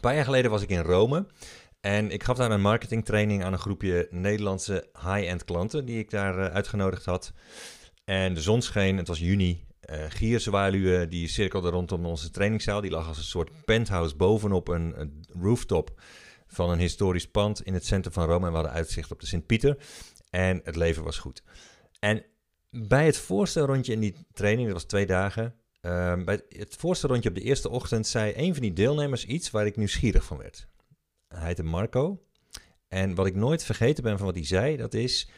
Een paar jaar geleden was ik in Rome. En ik gaf daar een marketingtraining aan een groepje Nederlandse high-end klanten die ik daar eh, uitgenodigd had. En de zon scheen, het was juni. Uh, gierzwaluwen die cirkelden rondom onze trainingszaal. Die lag als een soort penthouse bovenop een, een rooftop van een historisch pand in het centrum van Rome. En we hadden uitzicht op de Sint-Pieter. En het leven was goed. En bij het voorstelrondje in die training, dat was twee dagen. Uh, bij het voorstelrondje op de eerste ochtend zei een van die deelnemers iets waar ik nieuwsgierig van werd. Hij heette Marco. En wat ik nooit vergeten ben van wat hij zei, dat is...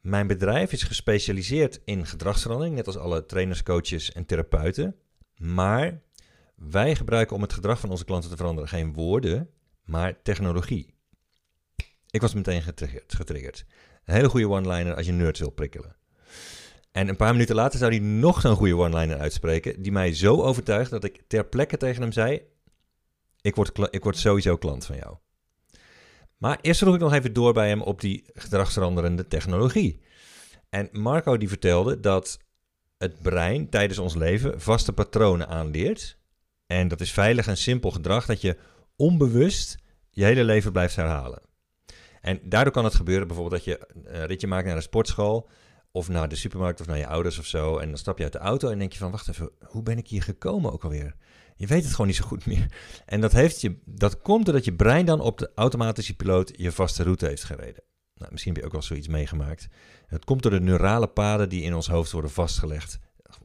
Mijn bedrijf is gespecialiseerd in gedragsverandering, net als alle trainers, coaches en therapeuten. Maar wij gebruiken om het gedrag van onze klanten te veranderen geen woorden, maar technologie. Ik was meteen getriggerd. getriggerd. Een hele goede one-liner als je nerds wil prikkelen. En een paar minuten later zou hij nog zo'n goede one-liner uitspreken, die mij zo overtuigde dat ik ter plekke tegen hem zei: ik word, ik word sowieso klant van jou. Maar eerst vroeg ik nog even door bij hem op die gedragsveranderende technologie. En Marco die vertelde dat het brein tijdens ons leven vaste patronen aanleert. En dat is veilig en simpel gedrag dat je onbewust je hele leven blijft herhalen. En daardoor kan het gebeuren bijvoorbeeld dat je een ritje maakt naar de sportschool of naar de supermarkt of naar je ouders of zo. En dan stap je uit de auto en denk je van wacht even, hoe ben ik hier gekomen ook alweer? Je weet het gewoon niet zo goed meer. En dat, heeft je, dat komt doordat je brein dan op de automatische piloot je vaste route heeft gereden. Nou, misschien heb je ook wel zoiets meegemaakt. Het komt door de neurale paden die in ons hoofd worden vastgelegd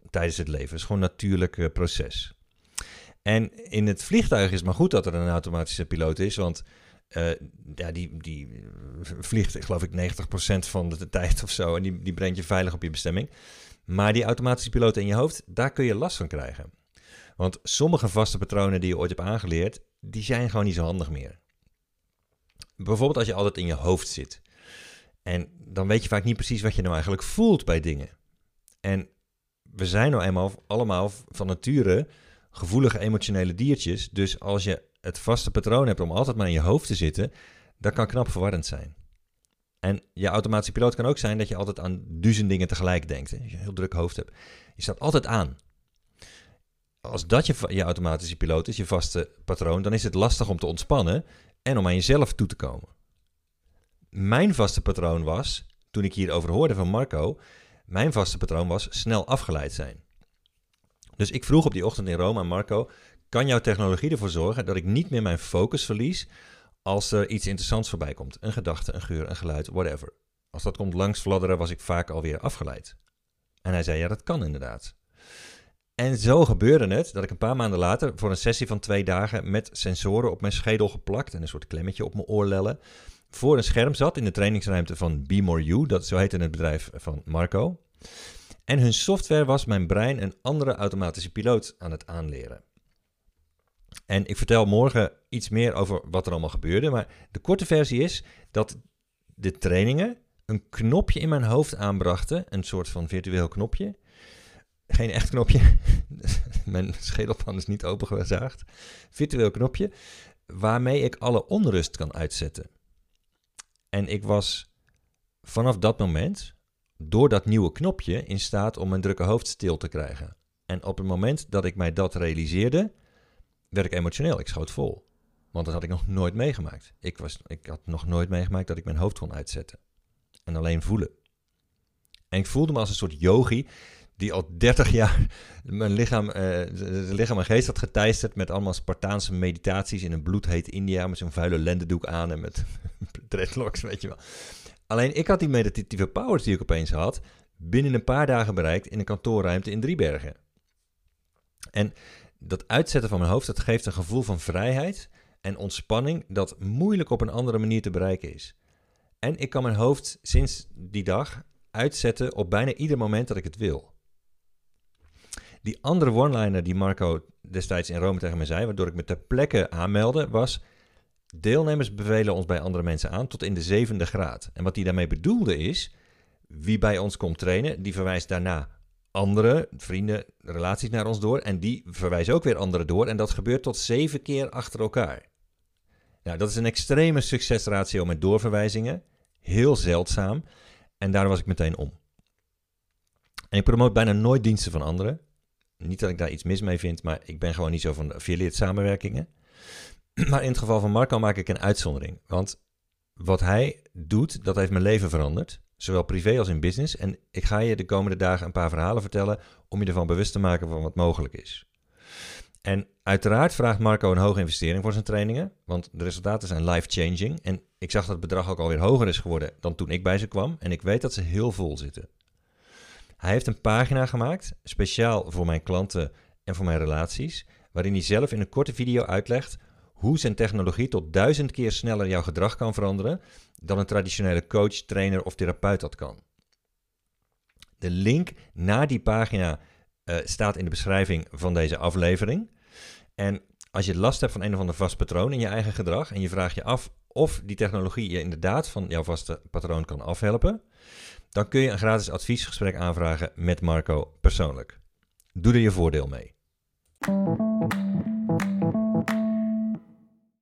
tijdens het leven. Het is gewoon een natuurlijk eh, proces. En in het vliegtuig is het maar goed dat er een automatische piloot is, want uh, ja, die, die vliegt, geloof ik, 90% van de tijd of zo. En die, die brengt je veilig op je bestemming. Maar die automatische piloot in je hoofd, daar kun je last van krijgen. Want sommige vaste patronen die je ooit hebt aangeleerd, die zijn gewoon niet zo handig meer. Bijvoorbeeld als je altijd in je hoofd zit. En dan weet je vaak niet precies wat je nou eigenlijk voelt bij dingen. En we zijn nou eenmaal allemaal van nature gevoelige emotionele diertjes. Dus als je het vaste patroon hebt om altijd maar in je hoofd te zitten, dat kan knap verwarrend zijn. En je automatische piloot kan ook zijn dat je altijd aan duizend dingen tegelijk denkt. Als je een heel druk hoofd hebt. Je staat altijd aan als dat je, je automatische piloot is, je vaste patroon, dan is het lastig om te ontspannen en om aan jezelf toe te komen. Mijn vaste patroon was, toen ik hierover hoorde van Marco, mijn vaste patroon was snel afgeleid zijn. Dus ik vroeg op die ochtend in Rome aan Marco: kan jouw technologie ervoor zorgen dat ik niet meer mijn focus verlies als er iets interessants voorbij komt? Een gedachte, een geur, een geluid, whatever. Als dat komt langs fladderen, was ik vaak alweer afgeleid. En hij zei: ja, dat kan inderdaad. En zo gebeurde het dat ik een paar maanden later voor een sessie van twee dagen met sensoren op mijn schedel geplakt en een soort klemmetje op mijn oorlellen voor een scherm zat in de trainingsruimte van Be More You, dat zo heette het bedrijf van Marco. En hun software was mijn brein een andere automatische piloot aan het aanleren. En ik vertel morgen iets meer over wat er allemaal gebeurde, maar de korte versie is dat de trainingen een knopje in mijn hoofd aanbrachten, een soort van virtueel knopje, geen echt knopje. Mijn schedelpan is niet opengezaagd. Virtueel knopje. Waarmee ik alle onrust kan uitzetten. En ik was vanaf dat moment, door dat nieuwe knopje, in staat om mijn drukke hoofd stil te krijgen. En op het moment dat ik mij dat realiseerde, werd ik emotioneel. Ik schoot vol. Want dat had ik nog nooit meegemaakt. Ik, was, ik had nog nooit meegemaakt dat ik mijn hoofd kon uitzetten. En alleen voelen. En ik voelde me als een soort yogi die al 30 jaar mijn lichaam, uh, lichaam en geest had geteisterd met allemaal Spartaanse meditaties in een bloedheet India met zo'n vuile lendendoek aan en met dreadlocks, weet je wel. Alleen ik had die meditatieve powers die ik opeens had, binnen een paar dagen bereikt in een kantoorruimte in Driebergen. En dat uitzetten van mijn hoofd, dat geeft een gevoel van vrijheid en ontspanning dat moeilijk op een andere manier te bereiken is. En ik kan mijn hoofd sinds die dag uitzetten op bijna ieder moment dat ik het wil. Die andere one-liner die Marco destijds in Rome tegen me zei, waardoor ik me ter plekke aanmeldde, was... Deelnemers bevelen ons bij andere mensen aan tot in de zevende graad. En wat hij daarmee bedoelde is, wie bij ons komt trainen, die verwijst daarna andere vrienden, relaties naar ons door. En die verwijzen ook weer anderen door. En dat gebeurt tot zeven keer achter elkaar. Nou, dat is een extreme succesratio met doorverwijzingen. Heel zeldzaam. En daar was ik meteen om. En ik promoot bijna nooit diensten van anderen. Niet dat ik daar iets mis mee vind, maar ik ben gewoon niet zo van affiliate samenwerkingen. Maar in het geval van Marco maak ik een uitzondering. Want wat hij doet, dat heeft mijn leven veranderd. Zowel privé als in business. En ik ga je de komende dagen een paar verhalen vertellen om je ervan bewust te maken van wat mogelijk is. En uiteraard vraagt Marco een hoge investering voor zijn trainingen, want de resultaten zijn life-changing. En ik zag dat het bedrag ook alweer hoger is geworden dan toen ik bij ze kwam. En ik weet dat ze heel vol zitten. Hij heeft een pagina gemaakt, speciaal voor mijn klanten en voor mijn relaties, waarin hij zelf in een korte video uitlegt hoe zijn technologie tot duizend keer sneller jouw gedrag kan veranderen dan een traditionele coach, trainer of therapeut dat kan. De link naar die pagina uh, staat in de beschrijving van deze aflevering. En als je last hebt van een of ander vast patroon in je eigen gedrag en je vraagt je af of die technologie je inderdaad van jouw vaste patroon kan afhelpen, dan kun je een gratis adviesgesprek aanvragen met Marco persoonlijk. Doe er je voordeel mee.